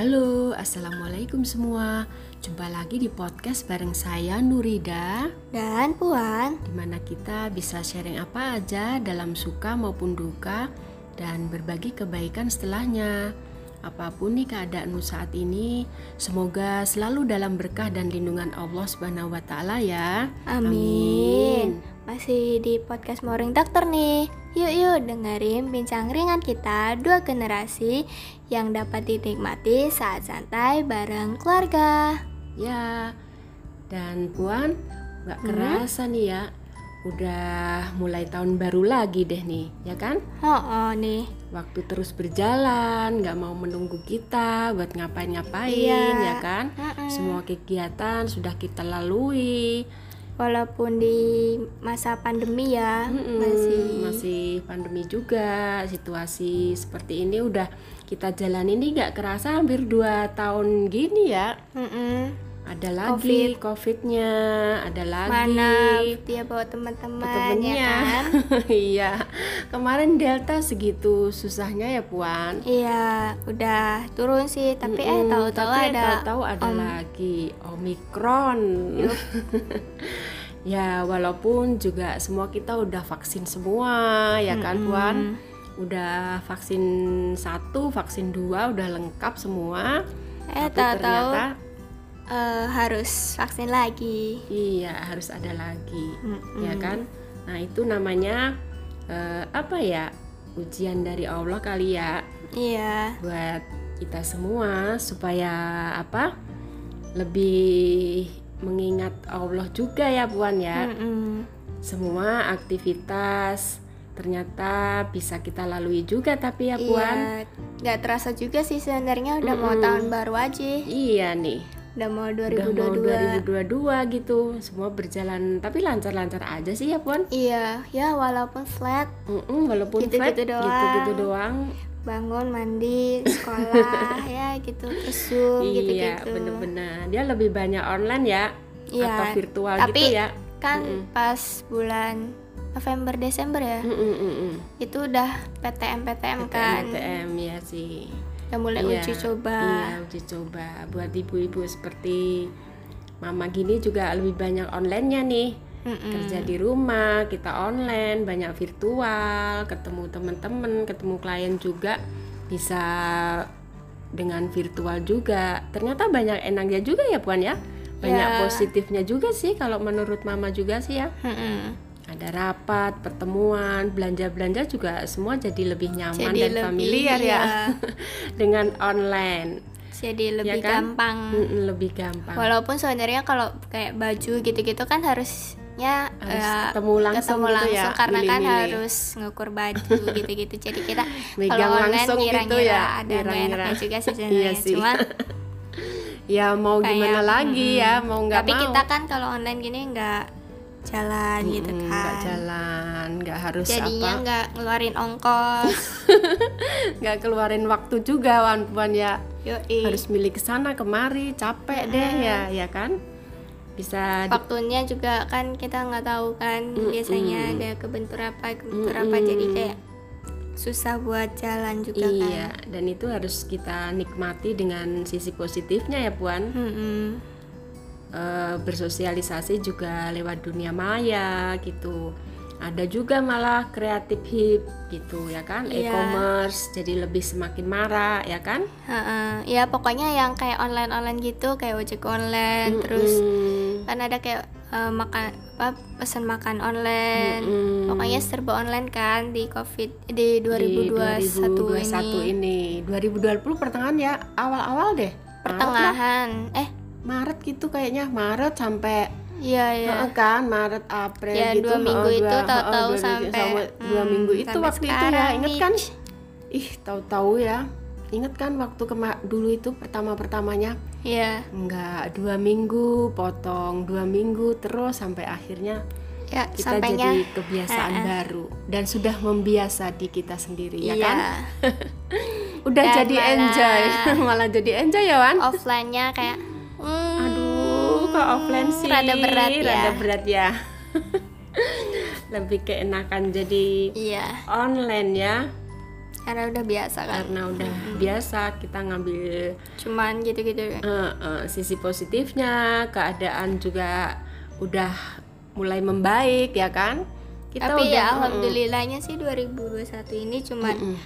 Halo, Assalamualaikum semua. Jumpa lagi di podcast bareng saya Nurida. Dan Puan. Di mana kita bisa sharing apa aja dalam suka maupun duka Dan berbagi kebaikan setelahnya Apa pun nih keadaanmu saat ini Semoga selalu dalam berkah dan lindungan Allah Subhanahu wa Ta'ala ya Amin. Masih di podcast Moring Dokter nih Yuk yuk dengerin bincang ringan kita dua generasi yang dapat dinikmati saat santai bareng keluarga. Ya, dan Puan, nggak Hmm? kerasa nih ya, udah mulai tahun baru lagi deh nih, ya kan? Oh, oh nih. Waktu terus berjalan, nggak mau menunggu kita buat ngapain-ngapain, Iya. ya kan? Mm-mm. Semua kegiatan sudah kita lalui, Walaupun di masa pandemi ya Mm-mm, masih masih pandemi juga, situasi seperti ini udah kita jalani ini nggak kerasa hampir dua tahun gini ya. Mm-mm. Ada lagi COVID-nya, ada lagi mana dia bawa teman-teman ya kan? iya. Kemarin Delta segitu susahnya ya Puan. Iya, udah turun sih, tapi eh Mm-mm, tahu-tahu tapi ada tahu-tahu ada Om- lagi Omikron. ya walaupun juga semua kita udah vaksin semua ya kan Puan. Udah vaksin satu, vaksin dua udah lengkap semua. eh tahu-tahu eh, harus vaksin lagi. iya harus ada lagi. Mm-mm. ya kan nah itu namanya eh, apa ya ujian dari Allah kali ya Iya. buat kita semua supaya apa lebih mengingat Allah juga ya Puan ya Mm-mm. semua aktivitas ternyata bisa kita lalui juga tapi ya Puan Iya, nggak terasa juga sih sebenarnya udah mau Mm-mm. tahun baru aja, iya nih udah mau udah mau 2022. 2022 gitu semua berjalan tapi lancar-lancar aja sih ya Puan Iya, ya walaupun flat, Mm-mm, walaupun Gitu-gitu flat, doang. gitu-gitu doang bangun, mandi, sekolah, ya gitu, zoom iya gitu-gitu. bener-bener dia lebih banyak online ya Iya, atau virtual tapi gitu ya Kan Mm-mm. pas bulan November Desember ya, Mm, mm, mm, mm. itu udah PTM PTM kan, PTM ya sih udah mulai Iya, uji coba. iya uji coba buat ibu-ibu seperti mama gini juga lebih banyak onlinenya nih Mm-mm. kerja di rumah kita online banyak virtual ketemu teman-teman ketemu klien juga bisa dengan virtual juga ternyata banyak enaknya juga ya puan ya banyak Ya. positifnya juga sih kalau menurut mama juga sih ya Mm-mm. Ada rapat pertemuan belanja belanja juga semua jadi lebih nyaman Jadi dan lebih, familiar ya iya. dengan online Jadi lebih kan? gampang. Mm-mm, lebih gampang Walaupun sebenarnya kalau kayak baju gitu-gitu kan harusnya Harus eh, ketemu langsung ketemu gitu langsung ya, karena kan milih-milih. harus ngukur baju gitu-gitu. Jadi kita Megang kalau online gitu ngira-ngira ya, ada ngira-ngira. juga sih Iya sebenarnya. sih. Cuman ya mau gimana kayak, lagi mm-mm. ya mau nggak tapi mau kita kan kalau online gini nggak jalan gitu Mm-mm, kan. nggak jalan nggak harus Jadinya nggak ngeluarin ongkos. nggak keluarin waktu juga wan puan ya Yoi. harus milih ke sana kemari capek deh ya ya kan bisa di- Waktunya juga kan kita nggak tahu kan biasanya ada kebentur apa kebentur apa jadi kayak susah buat jalan juga kan. iya dan itu harus kita nikmati dengan sisi positifnya ya puan Mm-mm. Eh, bersosialisasi juga lewat dunia maya gitu ada juga malah kreatif hip gitu ya kan Iya. e-commerce jadi lebih semakin marak ya kan Heeh. Ya pokoknya yang kayak online online gitu kayak ojek online terus Mm-mm. kan ada kayak eh, makan apa pesan makan online. Mm-mm. Pokoknya serba online kan di covid di Di 2021, ini. 2020 pertengahan ya awal-awal deh. Pertengahan. Eh, Maret gitu kayaknya Maret sampai iya ya. Heeh kan Maret April Ya, gitu dua minggu heeh, itu dua- tahu-tahu dua minggu- sampai, dua hmm, minggu itu waktu itu ya inget nih. kan ih tahu-tahu ya inget kan waktu kema- dulu itu pertama pertamanya Iya. enggak dua minggu potong dua minggu terus sampai akhirnya Ya, kita sampainya jadi kebiasaan Heeh. baru dan sudah membiasa di kita sendiri ya iya. kan udah Dan jadi malah- enjoy malah jadi enjoy ya Wan Offline-nya kayak hmm, Aduh, kok offline sih? Rada berat ya. Rada berat ya. Lebih keenakan jadi Iya. online ya. karena udah biasa kan karena udah biasa kita ngambil cuman gitu-gitu ya eh, eh, sisi positifnya keadaan juga udah mulai membaik ya kan kita tapi udah ya alhamdulillahnya sih 2021 ini cuman Mm-mm.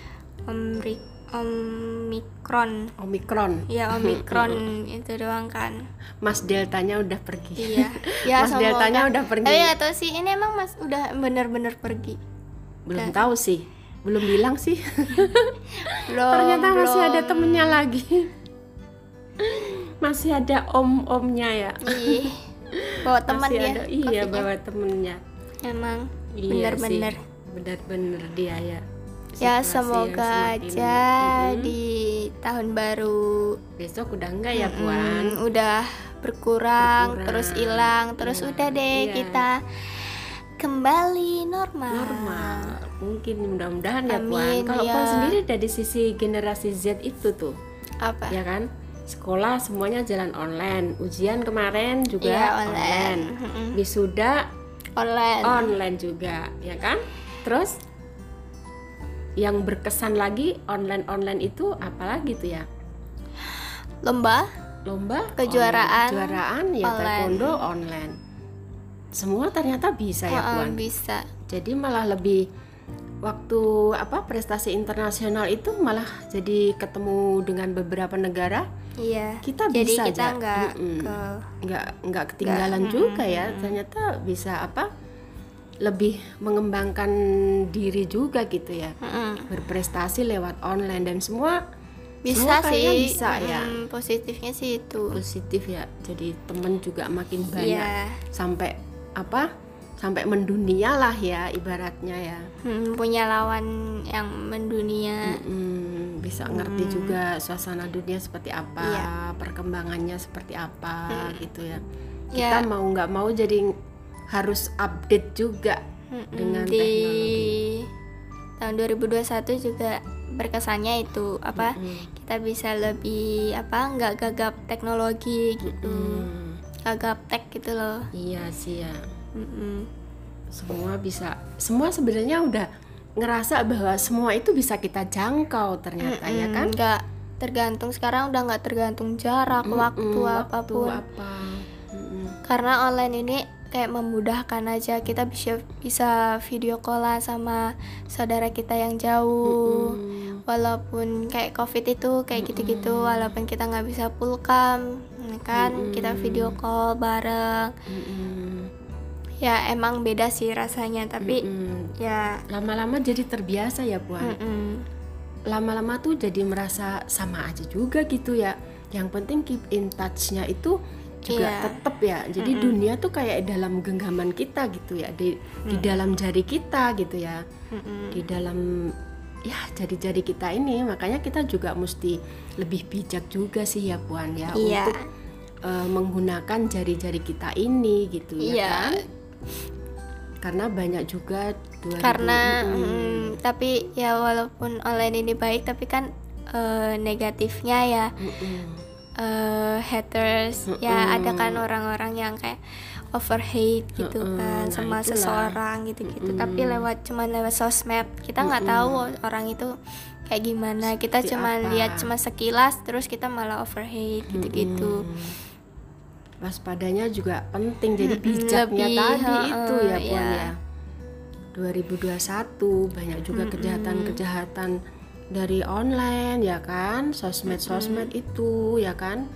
omri omikron. Omikron. Ya omikron itu doang kan. Mas deltanya udah pergi. Iya. Ya Mas. Deltanya udah pergi. tapi atau sih ini emang mas udah bener-bener pergi. Belum tahu sih. Belum bilang sih. Belum ternyata masih belum. ada temennya lagi. Masih ada om-omnya ya. Ih, bawa teman masih dia ada. Iya bawa temennya. Emang Iya bener-bener. Sih, bener-bener dia ya ya semoga aja Mm-mm. di tahun baru. Besok udah enggak ya puan? udah berkurang, Berkurang. terus hilang terus Iya, udah deh iya. kita kembali normal, normal. Mungkin mudah-mudahan ya puan. Kalau ya. puan sendiri dari sisi generasi Z itu tuh. Apa? Ya kan? Sekolah semuanya jalan online. Ujian kemarin juga Iya, online, online. Wisuda online. online juga ya kan? Terus yang berkesan lagi online online itu apalagi tuh ya? Lomba? Lomba? Kejuaraan. Online. kejuaraan ya online. taekwondo online. Semua ternyata bisa ya puan bisa. Jadi malah lebih waktu apa prestasi internasional itu malah jadi ketemu dengan beberapa negara iya. kita jadi bisa kita aja. nggak ke nggak nggak ketinggalan juga ya. Ternyata bisa apa lebih mengembangkan diri juga gitu ya. Mm-mm. berprestasi lewat online dan semua bisa semua sih. bisa ya. Mm, positifnya sih itu. Positif ya. Jadi temen juga makin banyak. Iya. sampai apa? Sampai mendunia lah ya ibaratnya ya. Mm, punya lawan yang mendunia. Mm, bisa ngerti juga suasana dunia seperti apa Iya. perkembangannya seperti apa gitu ya. Ya. kita mau nggak mau jadi harus update juga Mm-mm, dengan di teknologi. tahun 2021 juga berkesannya itu apa Mm, kita bisa lebih apa nggak gagap teknologi gitu. Mm, gagap tech gitu loh. Iya sih ya. Mm-mm. semua bisa semua sebenarnya udah ngerasa bahwa semua itu bisa kita jangkau ternyata ya Mm-mm, kan? Nggak tergantung sekarang udah nggak tergantung jarak waktu Mm-mm, apa pun. apa. Mm-mm. karena online ini kayak memudahkan aja. Kita bisa bisa video callan sama saudara kita yang jauh. Mm-mm. walaupun kayak covid itu kayak gitu-gitu walaupun kita nggak bisa pulkam ya kan? Kita video call bareng. Mm-mm. ya emang beda sih rasanya tapi Mm-mm. ya. Lama-lama jadi terbiasa ya puan. Mm-mm. lama-lama tuh jadi merasa sama aja juga gitu ya. Yang penting keep in touch-nya itu juga Iya. tetap ya jadi dunia tuh kayak dalam genggaman kita gitu ya di di dalam jari kita gitu ya Mm-mm. di dalam ya jari-jari kita ini makanya kita juga mesti lebih bijak juga sih ya puan ya Iya. untuk eh, menggunakan jari-jari kita ini gitu ya Iya. kan karena banyak juga 2000 karena Mm, mm, tapi ya walaupun online ini baik tapi kan eh, negatifnya ya mm-mm. Eh, haters. Ya ada kan orang-orang yang kayak over hate gitu Mm-mm, kan nah sama itulah. seseorang gitu-gitu. Tapi lewat cuman lewat sosmed kita nggak tahu orang itu kayak gimana. Kita Seperti cuman apa. lihat cuma sekilas terus kita malah over hate gitu-gitu waspadanya juga penting jadi bijaknya lebih, tadi heeh, itu ya puan iya. ya. 2021 banyak juga kejahatan-kejahatan dari online ya kan? Sosmed-sosmed itu ya kan?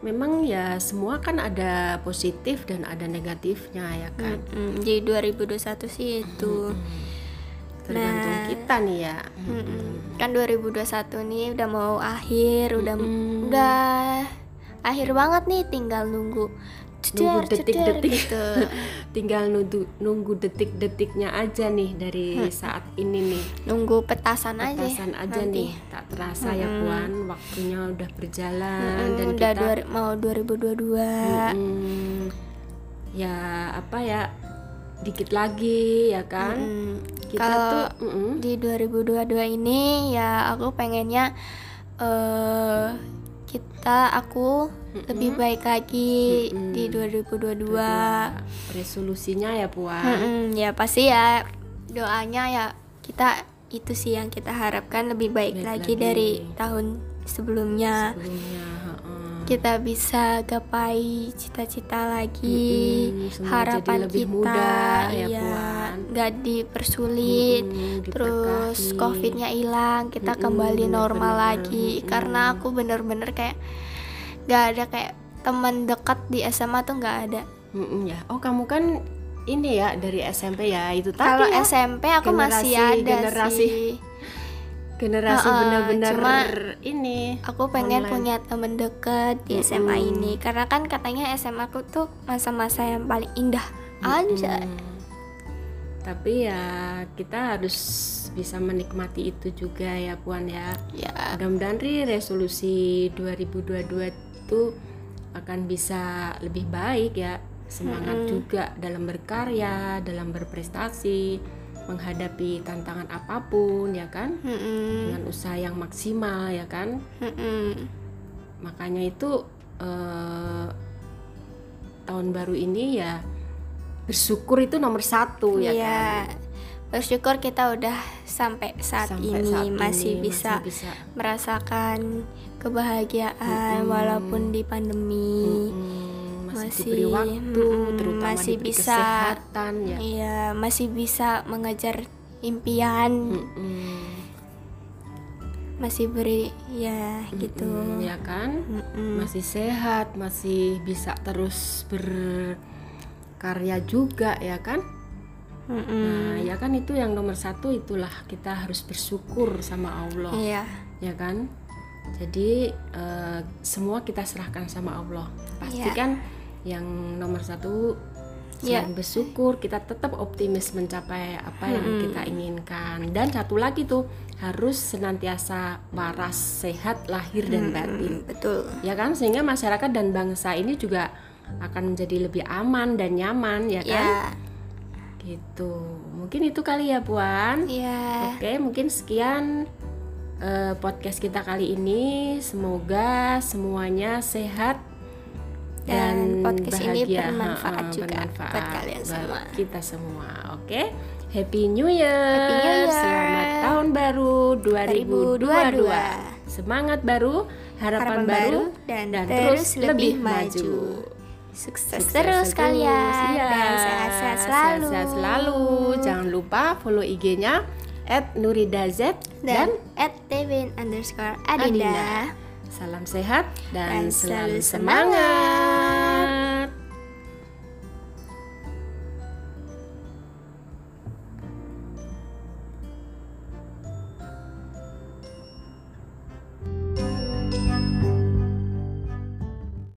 Memang ya semua kan ada positif dan ada negatifnya ya kan? Mm, di 2021 sih itu. Tergantung Nah. kita nih ya. Mm-mm. kan 2021 nih udah mau akhir udah Mm-mm. udah akhir banget nih tinggal nunggu Nunggu ceder, ceder detik-detik. gitu. Tinggal nunggu, nunggu detik-detiknya aja nih dari saat ini nih. Nunggu petasan, aja petasan aja nanti. nih. Tak terasa ya puan. Waktunya udah berjalan Mm, dan udah kita dua- mau 2022 Mm, ya apa ya dikit lagi ya kan? Mm, kita kalau tuh mm-mm, di 2022 ini ya aku pengennya eh kita aku lebih baik lagi di 2022 resolusinya ya puan Mm-mm, ya pasti ya. Doanya ya kita itu sih yang kita harapkan lebih baik, Baik lagi, lagi. dari tahun sebelumnya. Sebelumnya. Kita bisa gapai cita-cita lagi semua harapan jadi lebih kita mudah, ya, Puan. nggak dipersulit Mm-mm, terus covidnya hilang kita Mm-mm, kembali normal bener-bener, lagi mm-mm. karena aku bener-bener kayak nggak ada kayak teman dekat di SMA tuh nggak ada Mm-mm, ya oh kamu kan ini ya dari SMP ya itu tadi kalau ya SMP aku masih Generasi- ada generasi. sih generasi Heeh, benar-benar cuma ini aku pengen Online. punya temen deket di SMA Mm-mm. ini. Karena kan katanya SMA aku tuh masa-masa yang paling indah aja. Mm-mm. tapi ya kita harus bisa menikmati itu juga ya puan ya. Ya. Mudah-mudahan Ri, resolusi 2022 itu akan bisa lebih baik ya. Semangat juga dalam berkarya dalam berprestasi menghadapi tantangan apa pun ya kan Mm-mm. dengan usaha yang maksimal ya kan Mm-mm. makanya itu eh, tahun baru ini ya bersyukur itu nomor satu ya Iya. kan bersyukur kita udah sampai saat Sampai ini saat masih ini bisa masih bisa merasakan kebahagiaan walaupun di pandemi Mm, masih, Masih, diberi waktu mm, terutama masih diberi bisa. kesehatan ya Iya masih bisa mengejar impian Mm-mm. masih beri ya gitu Mm, ya kan Mm-mm. masih sehat masih bisa terus berkarya juga ya kan Mm-mm. nah ya kan itu yang nomor satu itulah kita harus bersyukur sama Allah iya ya kan jadi eh, semua kita serahkan sama Allah pasti Iya. Yang nomor satu. Iya. selain bersyukur kita tetap optimis mencapai apa yang kita inginkan. Dan satu lagi tuh harus senantiasa waras sehat lahir dan batin. Mm, betul. Ya kan? Sehingga masyarakat dan bangsa ini juga akan menjadi lebih aman dan nyaman ya kan? Ya gitu. Mungkin itu kali ya puan. Ya. Oke, mungkin sekian eh, podcast kita kali ini. Semoga semuanya sehat Dan dan, podcast ini bahagia. bermanfaat Ha-ha, juga bermanfaat buat kalian semua. Kita semua. Oke. Happy New Year. Happy New Year. Selamat tahun baru 2022. 2022. Semangat baru, harapan, harapan baru, dan, terus lebih maju. Sukses, Sukses terus kalian Iya, dan sehat-sehat selalu. sehat-sehat selalu. Jangan lupa follow IG-nya @nuridaz dan, dan at Devin underscore Adinda. Adinda. Salam sehat dan, Dan selalu selalu semangat.